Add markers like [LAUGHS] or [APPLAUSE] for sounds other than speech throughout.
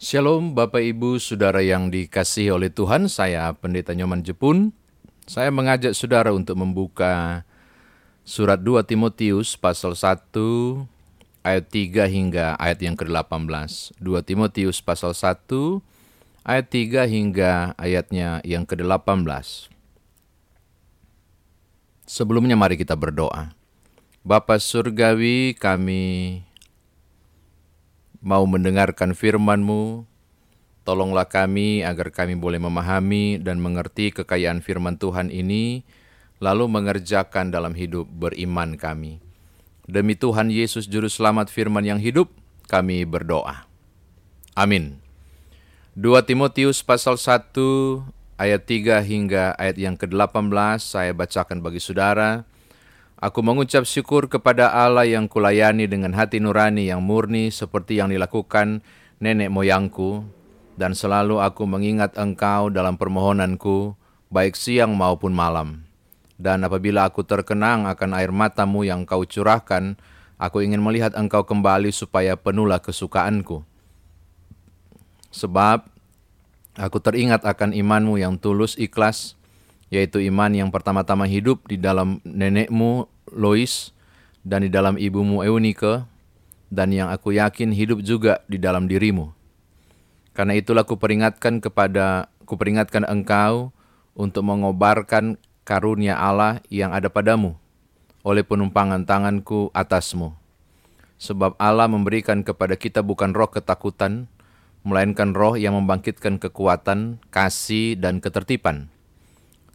Shalom Bapak Ibu Saudara yang dikasihi oleh Tuhan, saya Pendeta Nyoman Jepun. Saya mengajak saudara untuk membuka surat 2 Timotius pasal 1 ayat 3 hingga ayat yang ke-18. 2 Timotius pasal 1 ayat 3 hingga ayatnya yang ke-18. Sebelumnya mari kita berdoa. Bapa Surgawi kami mau mendengarkan firman-Mu. Tolonglah kami agar kami boleh memahami dan mengerti kekayaan firman Tuhan ini, lalu mengerjakan dalam hidup beriman kami. Demi Tuhan Yesus Juru Selamat firman yang hidup, kami berdoa. Amin. 2 Timotius pasal 1 ayat 3 hingga ayat yang ke-18 saya bacakan bagi saudara. Aku mengucap syukur kepada Allah yang kulayani dengan hati nurani yang murni seperti yang dilakukan nenek moyangku, dan selalu aku mengingat engkau dalam permohonanku, baik siang maupun malam. Dan apabila aku terkenang akan air matamu yang kau curahkan, aku ingin melihat engkau kembali supaya penuhlah kesukaanku. Sebab aku teringat akan imanmu yang tulus ikhlas, yaitu iman yang pertama-tama hidup di dalam nenekmu Lois dan di dalam ibumu Eunike, dan yang aku yakin hidup juga di dalam dirimu. Karena itulah kuperingatkan kepada kuperingatkan engkau untuk mengobarkan karunia Allah yang ada padamu oleh penumpangan tanganku atasmu. Sebab Allah memberikan kepada kita bukan roh ketakutan, melainkan roh yang membangkitkan kekuatan, kasih, dan ketertiban.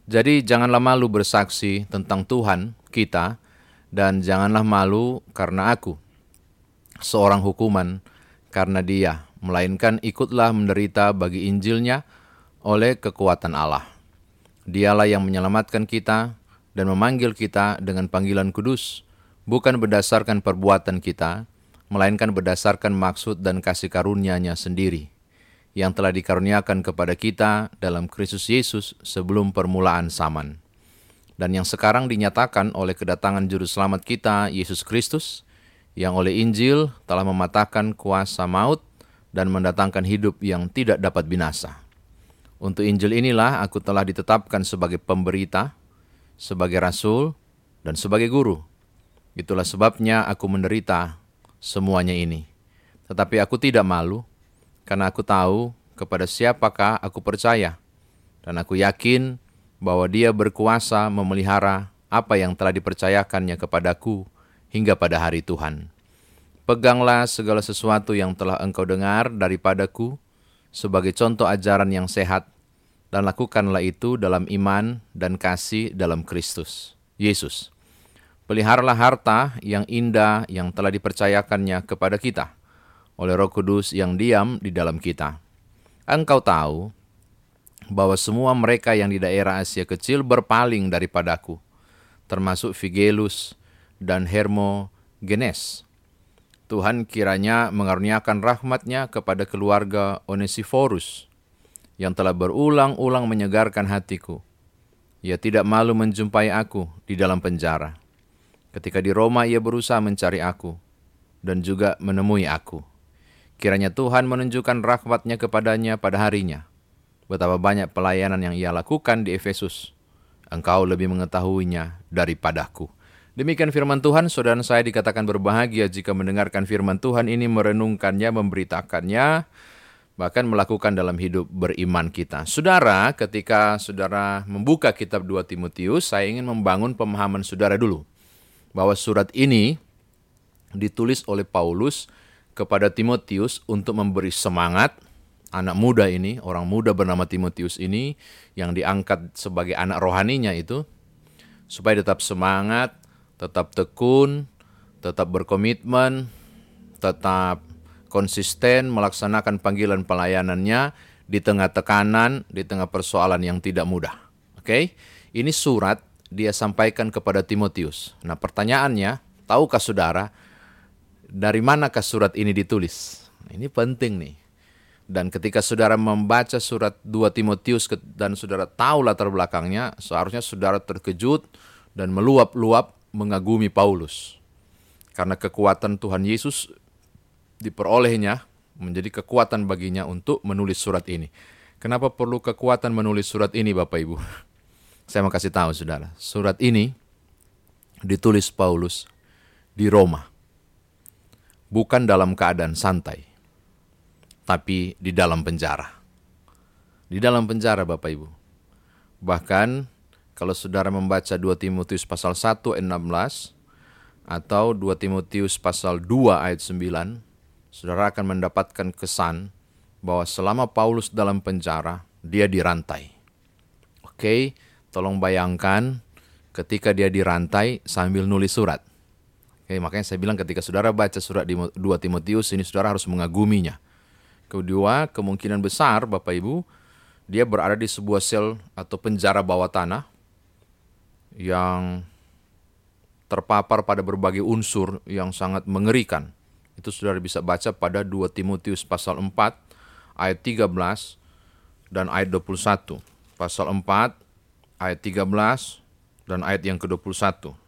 Jadi janganlah malu bersaksi tentang Tuhan kita dan janganlah malu karena aku seorang hukuman karena dia melainkan ikutlah menderita bagi Injilnya oleh kekuatan Allah. Dialah yang menyelamatkan kita dan memanggil kita dengan panggilan kudus, bukan berdasarkan perbuatan kita, melainkan berdasarkan maksud dan kasih karunia-Nya sendiri yang telah dikaruniakan kepada kita dalam Kristus Yesus sebelum permulaan zaman. Dan yang sekarang dinyatakan oleh kedatangan Juru Selamat kita, Yesus Kristus, yang oleh Injil telah mematahkan kuasa maut dan mendatangkan hidup yang tidak dapat binasa. Untuk Injil inilah aku telah ditetapkan sebagai pemberita, sebagai rasul, dan sebagai guru. Itulah sebabnya aku menderita semuanya ini. Tetapi aku tidak malu, karena aku tahu kepada siapakah aku percaya, dan aku yakin bahwa dia berkuasa memelihara apa yang telah dipercayakannya kepadaku hingga pada hari Tuhan. Peganglah segala sesuatu yang telah engkau dengar daripadaku sebagai contoh ajaran yang sehat, dan lakukanlah itu dalam iman dan kasih dalam Kristus, Yesus. Peliharalah harta yang indah yang telah dipercayakannya kepada kita oleh Roh Kudus yang diam di dalam kita. Engkau tahu bahwa semua mereka yang di daerah Asia Kecil berpaling daripadaku, termasuk Figelus dan Hermogenes. Tuhan kiranya mengaruniakan rahmatnya kepada keluarga Onesiphorus yang telah berulang-ulang menyegarkan hatiku. Ia tidak malu menjumpai aku di dalam penjara. Ketika di Roma ia berusaha mencari aku dan juga menemui aku. Kiranya Tuhan menunjukkan rahmatnya kepadanya pada harinya. Betapa banyak pelayanan yang ia lakukan di Efesus. Engkau lebih mengetahuinya daripadaku. Demikian firman Tuhan, saudara saya dikatakan berbahagia jika mendengarkan firman Tuhan ini, merenungkannya, memberitakannya, bahkan melakukan dalam hidup beriman kita. Saudara, ketika saudara membuka kitab 2 Timotius, saya ingin membangun pemahaman saudara dulu. Bahwa surat ini ditulis oleh Paulus kepada Timotius untuk memberi semangat anak muda ini, orang muda bernama Timotius ini yang diangkat sebagai anak rohaninya itu supaya tetap semangat, tetap tekun, tetap berkomitmen, tetap konsisten melaksanakan panggilan pelayanannya di tengah tekanan, di tengah persoalan yang tidak mudah. Oke, ini surat dia sampaikan kepada Timotius. Nah, pertanyaannya, tahukah saudara dari manakah surat ini ditulis? Ini penting nih. Dan ketika saudara membaca surat 2 Timotius dan saudara tahu latar belakangnya, seharusnya saudara terkejut dan meluap-luap mengagumi Paulus. Karena kekuatan Tuhan Yesus diperolehnya menjadi kekuatan baginya untuk menulis surat ini. Kenapa perlu kekuatan menulis surat ini Bapak Ibu? [LAUGHS] Saya mau kasih tahu saudara, surat ini ditulis Paulus di Roma. Bukan dalam keadaan santai, tapi di dalam penjara. Di dalam penjara Bapak Ibu. Bahkan kalau saudara membaca 2 Timotius pasal 1 ayat 16 atau 2 Timotius pasal 2 ayat 9, saudara akan mendapatkan kesan bahwa selama Paulus dalam penjara, dia dirantai. Oke, tolong bayangkan ketika dia dirantai sambil nulis surat. Oke, makanya saya bilang ketika saudara baca surat di 2 Timotius ini saudara harus mengaguminya. Kedua, kemungkinan besar Bapak Ibu, dia berada di sebuah sel atau penjara bawah tanah yang terpapar pada berbagai unsur yang sangat mengerikan. Itu saudara bisa baca pada 2 Timotius pasal 4 ayat 13 dan ayat 21. Pasal 4 ayat 13 dan ayat yang ke-21.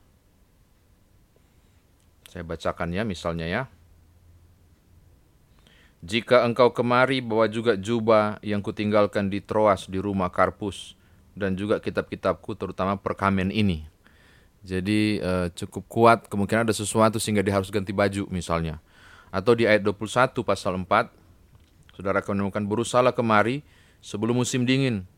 Saya bacakan ya misalnya ya. Jika engkau kemari bawa juga jubah yang kutinggalkan di Troas di rumah Karpus dan juga kitab-kitabku terutama perkamen ini. Jadi uh, cukup kuat kemungkinan ada sesuatu sehingga dia harus ganti baju misalnya. Atau di ayat 21 pasal 4 Saudara akan menemukan berusaha kemari sebelum musim dingin.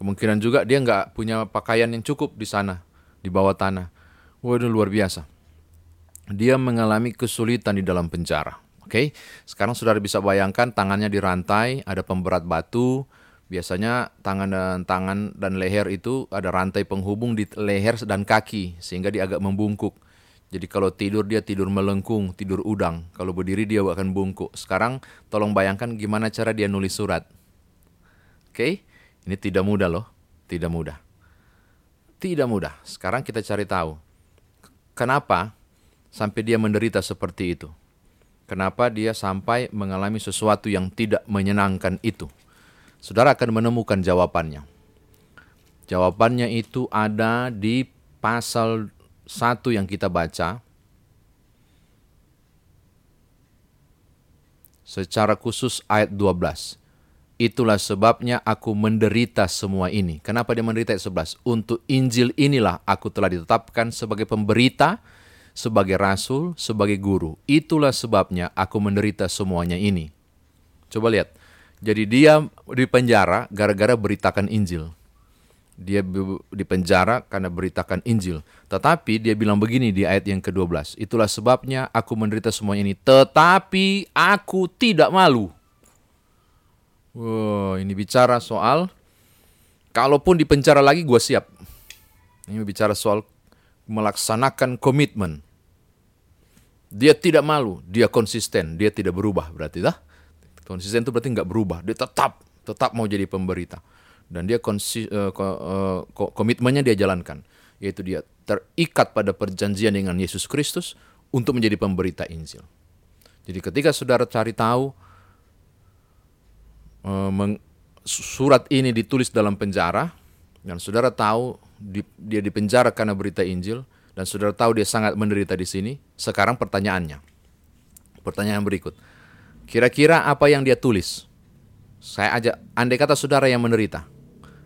Kemungkinan juga dia nggak punya pakaian yang cukup di sana, di bawah tanah. Waduh luar biasa. Dia mengalami kesulitan di dalam penjara. Oke, okay? sekarang saudara bisa bayangkan tangannya dirantai, ada pemberat batu. Biasanya tangan dan tangan dan leher itu ada rantai penghubung di leher dan kaki sehingga dia agak membungkuk. Jadi kalau tidur dia tidur melengkung, tidur udang. Kalau berdiri dia akan bungkuk. Sekarang tolong bayangkan gimana cara dia nulis surat. Oke, okay? ini tidak mudah loh, tidak mudah. Tidak mudah. Sekarang kita cari tahu. Kenapa sampai dia menderita seperti itu? Kenapa dia sampai mengalami sesuatu yang tidak menyenangkan itu? Saudara akan menemukan jawabannya. Jawabannya itu ada di pasal satu yang kita baca secara khusus ayat 12. Itulah sebabnya aku menderita semua ini. Kenapa dia menderita ayat 11? Untuk Injil inilah aku telah ditetapkan sebagai pemberita, sebagai rasul, sebagai guru. Itulah sebabnya aku menderita semuanya ini. Coba lihat. Jadi dia di penjara gara-gara beritakan Injil dia di penjara karena beritakan Injil. Tetapi dia bilang begini di ayat yang ke-12. Itulah sebabnya aku menderita semua ini. Tetapi aku tidak malu. Wow, ini bicara soal kalaupun di penjara lagi gue siap. Ini bicara soal melaksanakan komitmen. Dia tidak malu, dia konsisten, dia tidak berubah berarti dah. Konsisten itu berarti nggak berubah, dia tetap tetap mau jadi pemberita dan dia konsi, uh, uh, komitmennya dia jalankan yaitu dia terikat pada perjanjian dengan Yesus Kristus untuk menjadi pemberita Injil. Jadi ketika saudara cari tahu uh, surat ini ditulis dalam penjara dan saudara tahu di, dia di penjara karena berita Injil dan saudara tahu dia sangat menderita di sini, sekarang pertanyaannya. Pertanyaan berikut. Kira-kira apa yang dia tulis? Saya ajak, andai kata saudara yang menderita,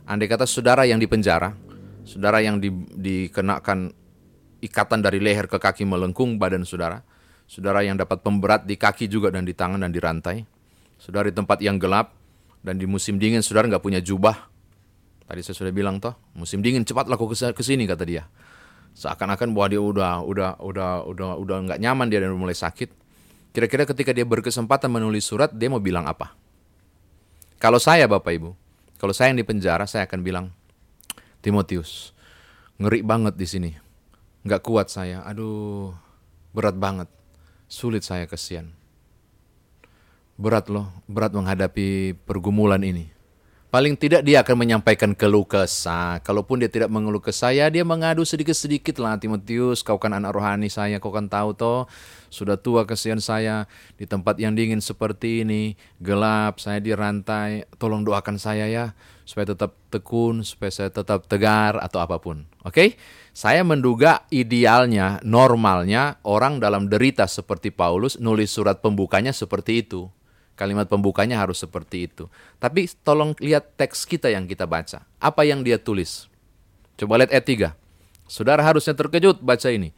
Andai kata saudara yang dipenjara, saudara yang di, dikenakan ikatan dari leher ke kaki melengkung badan saudara, saudara yang dapat pemberat di kaki juga dan di tangan dan di rantai, saudara di tempat yang gelap dan di musim dingin saudara nggak punya jubah. Tadi saya sudah bilang toh, musim dingin cepatlah kau ke sini kata dia. Seakan-akan bahwa dia udah udah udah udah udah nggak nyaman dia dan mulai sakit. Kira-kira ketika dia berkesempatan menulis surat, dia mau bilang apa? Kalau saya Bapak Ibu, kalau saya yang di penjara, saya akan bilang, Timotius, ngeri banget di sini. Nggak kuat saya, aduh, berat banget. Sulit saya kesian. Berat loh, berat menghadapi pergumulan ini. Paling tidak dia akan menyampaikan keluh kesah. Kalaupun dia tidak mengeluh ke saya, dia mengadu sedikit-sedikit lah. Timotius, kau kan anak rohani saya, kau kan tahu toh. Sudah tua kesian saya di tempat yang dingin seperti ini. Gelap, saya dirantai. Tolong doakan saya ya. Supaya tetap tekun, supaya saya tetap tegar atau apa pun. Oke? Okay? Saya menduga idealnya, normalnya orang dalam derita seperti Paulus nulis surat pembukanya seperti itu. Kalimat pembukanya harus seperti itu. Tapi tolong lihat teks kita yang kita baca. Apa yang dia tulis? Coba lihat ayat 3. Saudara harusnya terkejut baca ini.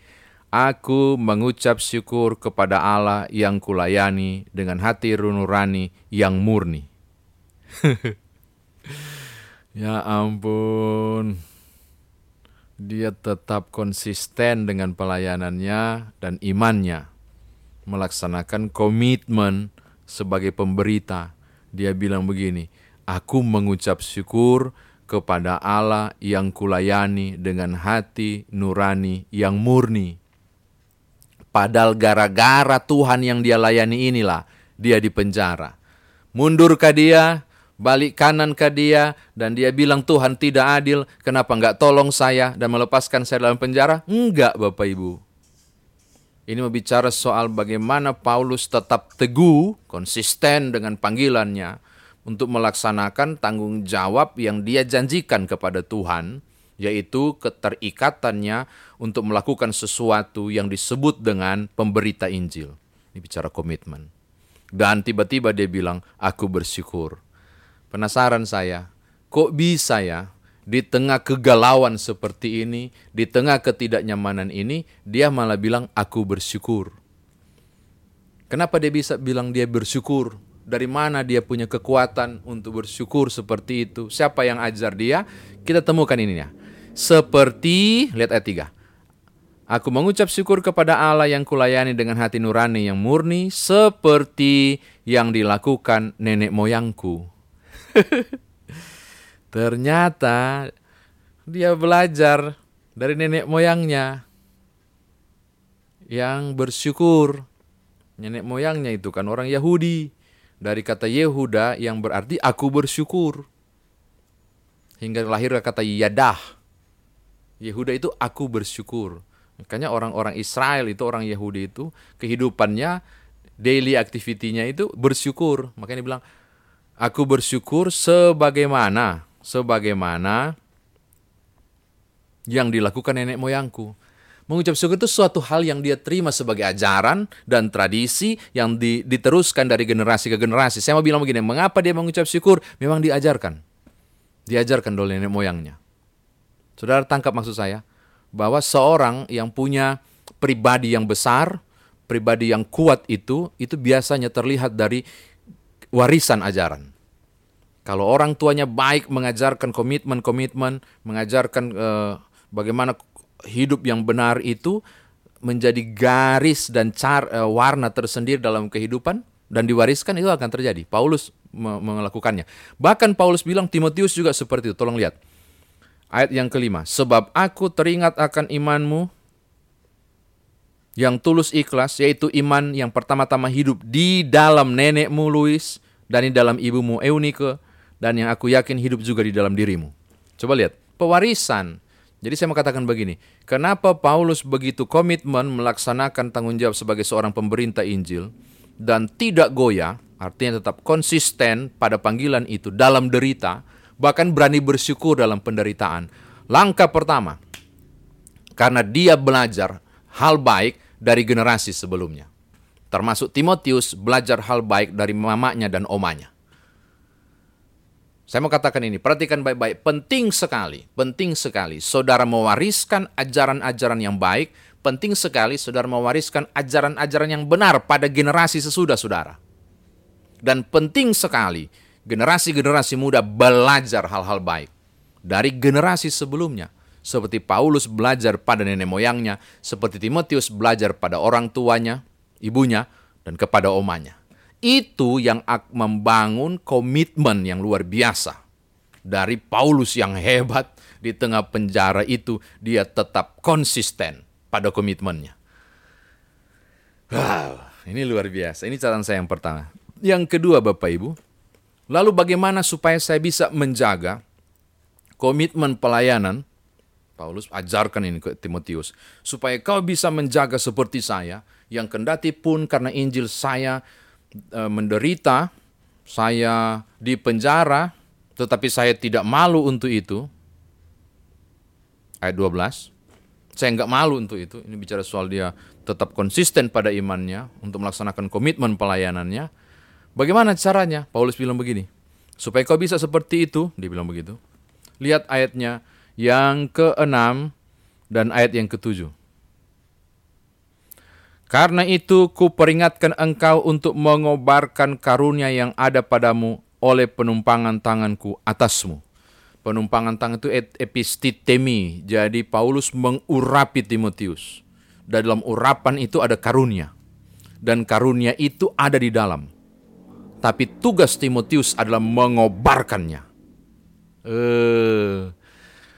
Aku mengucap syukur kepada Allah yang kulayani dengan hati nurani yang murni. [LAUGHS] ya ampun. Dia tetap konsisten dengan pelayanannya dan imannya. Melaksanakan komitmen sebagai pemberita, dia bilang begini, Aku mengucap syukur kepada Allah yang kulayani dengan hati nurani yang murni. Padahal gara-gara Tuhan yang dia layani inilah dia di penjara. Mundur ke dia, balik kanan ke dia, dan dia bilang Tuhan tidak adil, kenapa nggak tolong saya dan melepaskan saya dalam penjara? Enggak Bapak Ibu. Ini berbicara soal bagaimana Paulus tetap teguh, konsisten dengan panggilannya untuk melaksanakan tanggung jawab yang dia janjikan kepada Tuhan, yaitu keterikatannya untuk melakukan sesuatu yang disebut dengan pemberita Injil. Ini bicara komitmen. Dan tiba-tiba dia bilang, aku bersyukur. Penasaran saya, kok bisa ya di tengah kegalauan seperti ini, di tengah ketidaknyamanan ini, dia malah bilang, "Aku bersyukur." Kenapa dia bisa bilang dia bersyukur? Dari mana dia punya kekuatan untuk bersyukur seperti itu? Siapa yang ajar dia? Kita temukan ini ya. Seperti, lihat ayat 3. Aku mengucap syukur kepada Allah yang kulayani dengan hati nurani yang murni, seperti yang dilakukan nenek moyangku. [LAUGHS] Ternyata dia belajar dari nenek moyangnya yang bersyukur. Nenek moyangnya itu kan orang Yahudi. Dari kata Yehuda yang berarti aku bersyukur. Hingga lahir kata Yadah. Yehuda itu aku bersyukur. Makanya orang-orang Israel itu orang Yahudi itu kehidupannya daily activity-nya itu bersyukur. Makanya dia bilang aku bersyukur sebagaimana sebagaimana yang dilakukan nenek moyangku. Mengucap syukur itu suatu hal yang dia terima sebagai ajaran dan tradisi yang di, diteruskan dari generasi ke generasi. Saya mau bilang begini, mengapa dia mengucap syukur? Memang diajarkan. Diajarkan oleh nenek moyangnya. Saudara tangkap maksud saya? Bahwa seorang yang punya pribadi yang besar, pribadi yang kuat itu, itu biasanya terlihat dari warisan ajaran. Kalau orang tuanya baik mengajarkan komitmen-komitmen, mengajarkan uh, bagaimana hidup yang benar itu menjadi garis dan car, uh, warna tersendiri dalam kehidupan dan diwariskan itu akan terjadi. Paulus melakukannya. Bahkan Paulus bilang Timotius juga seperti itu. Tolong lihat. Ayat yang kelima. Sebab aku teringat akan imanmu yang tulus ikhlas, yaitu iman yang pertama-tama hidup di dalam nenekmu Louis dan di dalam ibumu Eunike dan yang aku yakin hidup juga di dalam dirimu. Coba lihat, pewarisan. Jadi saya mau katakan begini, kenapa Paulus begitu komitmen melaksanakan tanggung jawab sebagai seorang pemberita Injil dan tidak goyah, artinya tetap konsisten pada panggilan itu dalam derita, bahkan berani bersyukur dalam penderitaan. Langkah pertama, karena dia belajar hal baik dari generasi sebelumnya. Termasuk Timotius belajar hal baik dari mamanya dan omanya. Saya mau katakan ini, perhatikan baik-baik. Penting sekali, penting sekali saudara mewariskan ajaran-ajaran yang baik. Penting sekali saudara mewariskan ajaran-ajaran yang benar pada generasi sesudah saudara. Dan penting sekali generasi-generasi muda belajar hal-hal baik dari generasi sebelumnya. Seperti Paulus belajar pada nenek moyangnya, seperti Timotius belajar pada orang tuanya, ibunya, dan kepada omanya. Itu yang membangun komitmen yang luar biasa. Dari Paulus yang hebat di tengah penjara itu, dia tetap konsisten pada komitmennya. Wow, ini luar biasa. Ini catatan saya yang pertama. Yang kedua Bapak Ibu, Lalu bagaimana supaya saya bisa menjaga komitmen pelayanan? Paulus ajarkan ini ke Timotius. Supaya kau bisa menjaga seperti saya, yang kendati pun karena Injil saya e, menderita, saya di penjara, tetapi saya tidak malu untuk itu. Ayat 12. Saya nggak malu untuk itu. Ini bicara soal dia tetap konsisten pada imannya untuk melaksanakan komitmen pelayanannya. Bagaimana caranya? Paulus bilang begini. Supaya kau bisa seperti itu, dia bilang begitu. Lihat ayatnya yang keenam dan ayat yang ketujuh. Karena itu ku peringatkan engkau untuk mengobarkan karunia yang ada padamu oleh penumpangan tanganku atasmu penumpangan tangan itu epistitemi. Jadi Paulus mengurapi Timotius. Dalam urapan itu ada karunia. Dan karunia itu ada di dalam. Tapi tugas Timotius adalah mengobarkannya. Eh,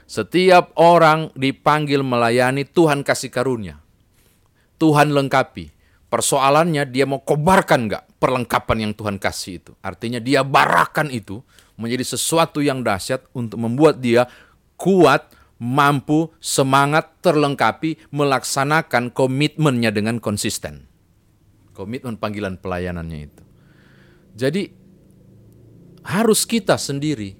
setiap orang dipanggil melayani Tuhan kasih karunia. Tuhan lengkapi. Persoalannya dia mau kobarkan nggak perlengkapan yang Tuhan kasih itu. Artinya dia barakan itu menjadi sesuatu yang dahsyat untuk membuat dia kuat, mampu, semangat, terlengkapi, melaksanakan komitmennya dengan konsisten. Komitmen panggilan pelayanannya itu. Jadi harus kita sendiri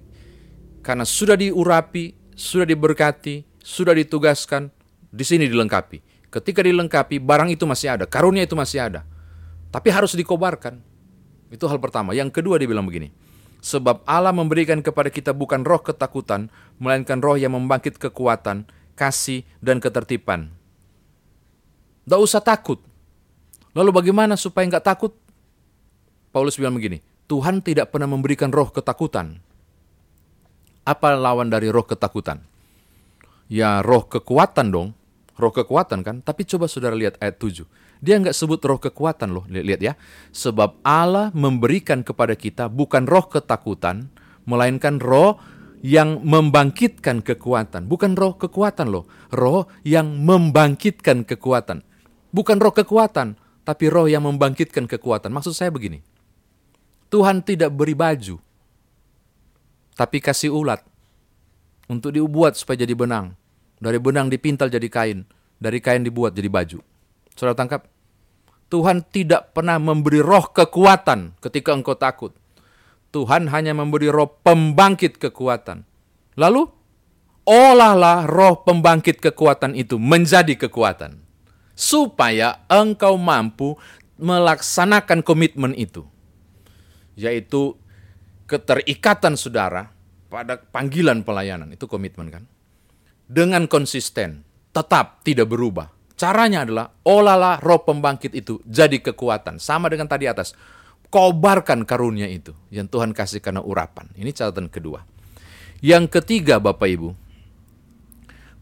karena sudah diurapi, sudah diberkati, sudah ditugaskan, di sini dilengkapi. Ketika dilengkapi, barang itu masih ada, karunia itu masih ada. Tapi harus dikobarkan. Itu hal pertama. Yang kedua dia bilang begini, Sebab Allah memberikan kepada kita bukan roh ketakutan, melainkan roh yang membangkit kekuatan, kasih, dan ketertiban. Tidak usah takut. Lalu bagaimana supaya nggak takut? Paulus bilang begini, Tuhan tidak pernah memberikan roh ketakutan. Apa lawan dari roh ketakutan? Ya roh kekuatan dong. Roh kekuatan kan? Tapi coba saudara lihat ayat 7. Dia nggak sebut roh kekuatan loh, lihat ya. Sebab Allah memberikan kepada kita bukan roh ketakutan, melainkan roh yang membangkitkan kekuatan. Bukan roh kekuatan loh, roh yang membangkitkan kekuatan. Bukan roh kekuatan, tapi roh yang membangkitkan kekuatan. Maksud saya begini, Tuhan tidak beri baju, tapi kasih ulat untuk dibuat supaya jadi benang. Dari benang dipintal jadi kain, dari kain dibuat jadi baju. Saudara tangkap? Tuhan tidak pernah memberi roh kekuatan ketika engkau takut. Tuhan hanya memberi roh pembangkit kekuatan. Lalu, olahlah roh pembangkit kekuatan itu menjadi kekuatan. Supaya engkau mampu melaksanakan komitmen itu. Yaitu keterikatan saudara pada panggilan pelayanan. Itu komitmen kan? Dengan konsisten, tetap tidak berubah Caranya adalah olahlah roh pembangkit itu jadi kekuatan. Sama dengan tadi atas. Kobarkan karunia itu yang Tuhan kasih karena urapan. Ini catatan kedua. Yang ketiga Bapak Ibu.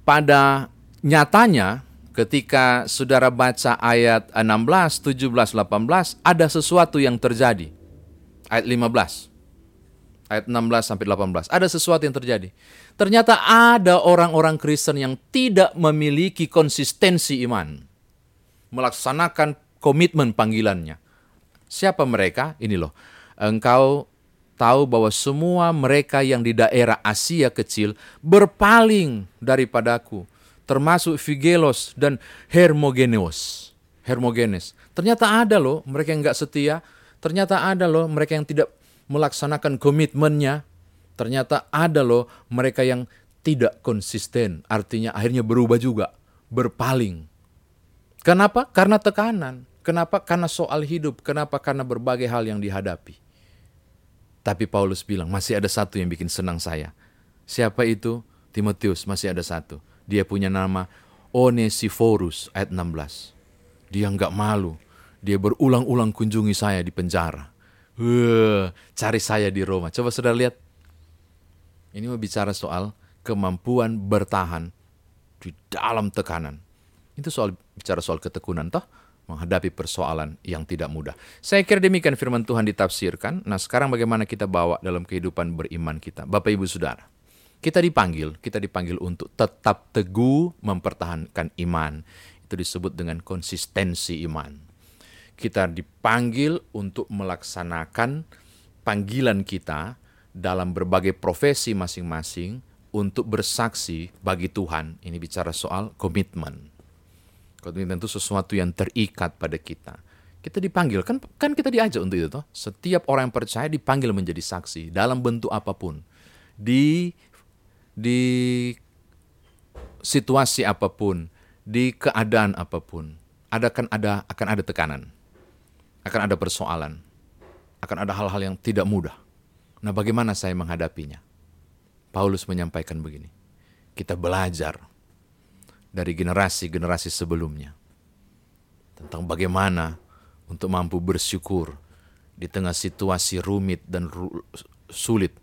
Pada nyatanya ketika saudara baca ayat 16, 17, 18 ada sesuatu yang terjadi. Ayat 15 ayat 16 sampai 18. Ada sesuatu yang terjadi. Ternyata ada orang-orang Kristen yang tidak memiliki konsistensi iman. Melaksanakan komitmen panggilannya. Siapa mereka? Ini loh. Engkau tahu bahwa semua mereka yang di daerah Asia kecil berpaling daripadaku. Termasuk Figelos dan Hermogeneos. Hermogenes. Ternyata ada loh mereka yang nggak setia. Ternyata ada loh mereka yang tidak melaksanakan komitmennya, ternyata ada loh mereka yang tidak konsisten, artinya akhirnya berubah juga, berpaling. Kenapa? Karena tekanan. Kenapa? Karena soal hidup. Kenapa? Karena berbagai hal yang dihadapi. Tapi Paulus bilang, masih ada satu yang bikin senang saya. Siapa itu? Timotius, masih ada satu. Dia punya nama Onesiphorus, ayat 16. Dia nggak malu. Dia berulang-ulang kunjungi saya di penjara. Uh, cari saya di Roma. Coba saudara lihat. Ini mau bicara soal kemampuan bertahan di dalam tekanan. Itu soal bicara soal ketekunan toh menghadapi persoalan yang tidak mudah. Saya kira demikian firman Tuhan ditafsirkan. Nah, sekarang bagaimana kita bawa dalam kehidupan beriman kita? Bapak Ibu Saudara, kita dipanggil, kita dipanggil untuk tetap teguh mempertahankan iman. Itu disebut dengan konsistensi iman kita dipanggil untuk melaksanakan panggilan kita dalam berbagai profesi masing-masing untuk bersaksi bagi Tuhan. Ini bicara soal komitmen. Komitmen itu sesuatu yang terikat pada kita. Kita dipanggil, kan kan kita diajak untuk itu. Toh? Setiap orang yang percaya dipanggil menjadi saksi dalam bentuk apa pun. Di di situasi apa pun, di keadaan apa pun, ada kan ada akan ada tekanan. Akan ada persoalan. Akan ada hal-hal yang tidak mudah. Nah, bagaimana saya menghadapinya? Paulus menyampaikan begini. Kita belajar dari generasi-generasi sebelumnya tentang bagaimana untuk mampu bersyukur di tengah situasi rumit dan ru sulit.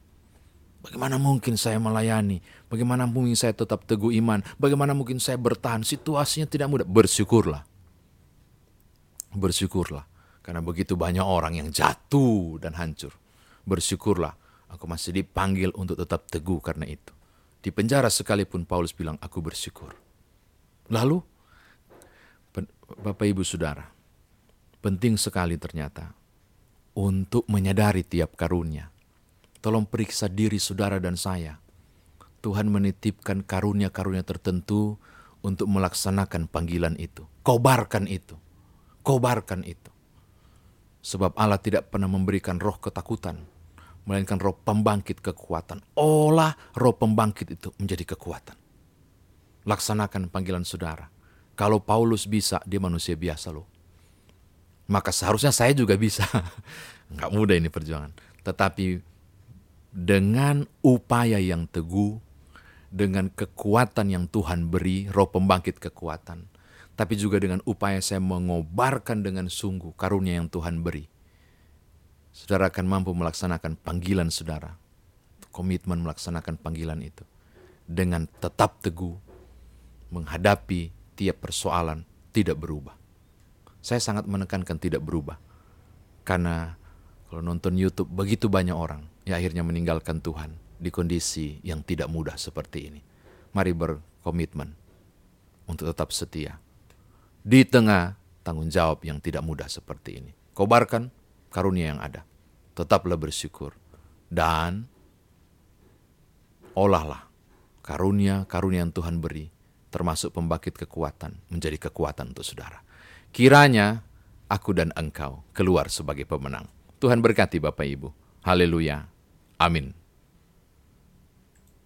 Bagaimana mungkin saya melayani? Bagaimana mungkin saya tetap teguh iman? Bagaimana mungkin saya bertahan? Situasinya tidak mudah. Bersyukurlah. Bersyukurlah. Karena begitu banyak orang yang jatuh dan hancur. Bersyukurlah. Aku masih dipanggil untuk tetap teguh karena itu. Di penjara sekalipun Paulus bilang, aku bersyukur. Lalu, Bapak Ibu Saudara, Penting sekali ternyata untuk menyadari tiap karunia. Tolong periksa diri saudara dan saya. Tuhan menitipkan karunia-karunia tertentu untuk melaksanakan panggilan itu. Kobarkan itu. Kobarkan itu. Sebab Allah tidak pernah memberikan roh ketakutan, melainkan roh pembangkit kekuatan. Olah roh pembangkit itu menjadi kekuatan. Laksanakan panggilan saudara. Kalau Paulus bisa, dia manusia biasa loh maka seharusnya saya juga bisa. [LAUGHS] Nggak mudah ini perjuangan. Tetapi dengan upaya yang teguh, dengan kekuatan yang Tuhan beri, roh pembangkit kekuatan, tapi juga dengan upaya saya mengobarkan dengan sungguh karunia yang Tuhan beri. Saudara akan mampu melaksanakan panggilan saudara, komitmen melaksanakan panggilan itu dengan tetap teguh menghadapi tiap persoalan tidak berubah saya sangat menekankan tidak berubah. Karena kalau nonton YouTube begitu banyak orang yang akhirnya meninggalkan Tuhan di kondisi yang tidak mudah seperti ini. Mari berkomitmen untuk tetap setia di tengah tanggung jawab yang tidak mudah seperti ini. Kobarkan karunia yang ada. Tetaplah bersyukur dan olahlah karunia-karunia yang Tuhan beri termasuk pembangkit kekuatan menjadi kekuatan untuk saudara. Kiranya aku dan engkau keluar sebagai pemenang. Tuhan berkati Bapak Ibu. Haleluya. Amin.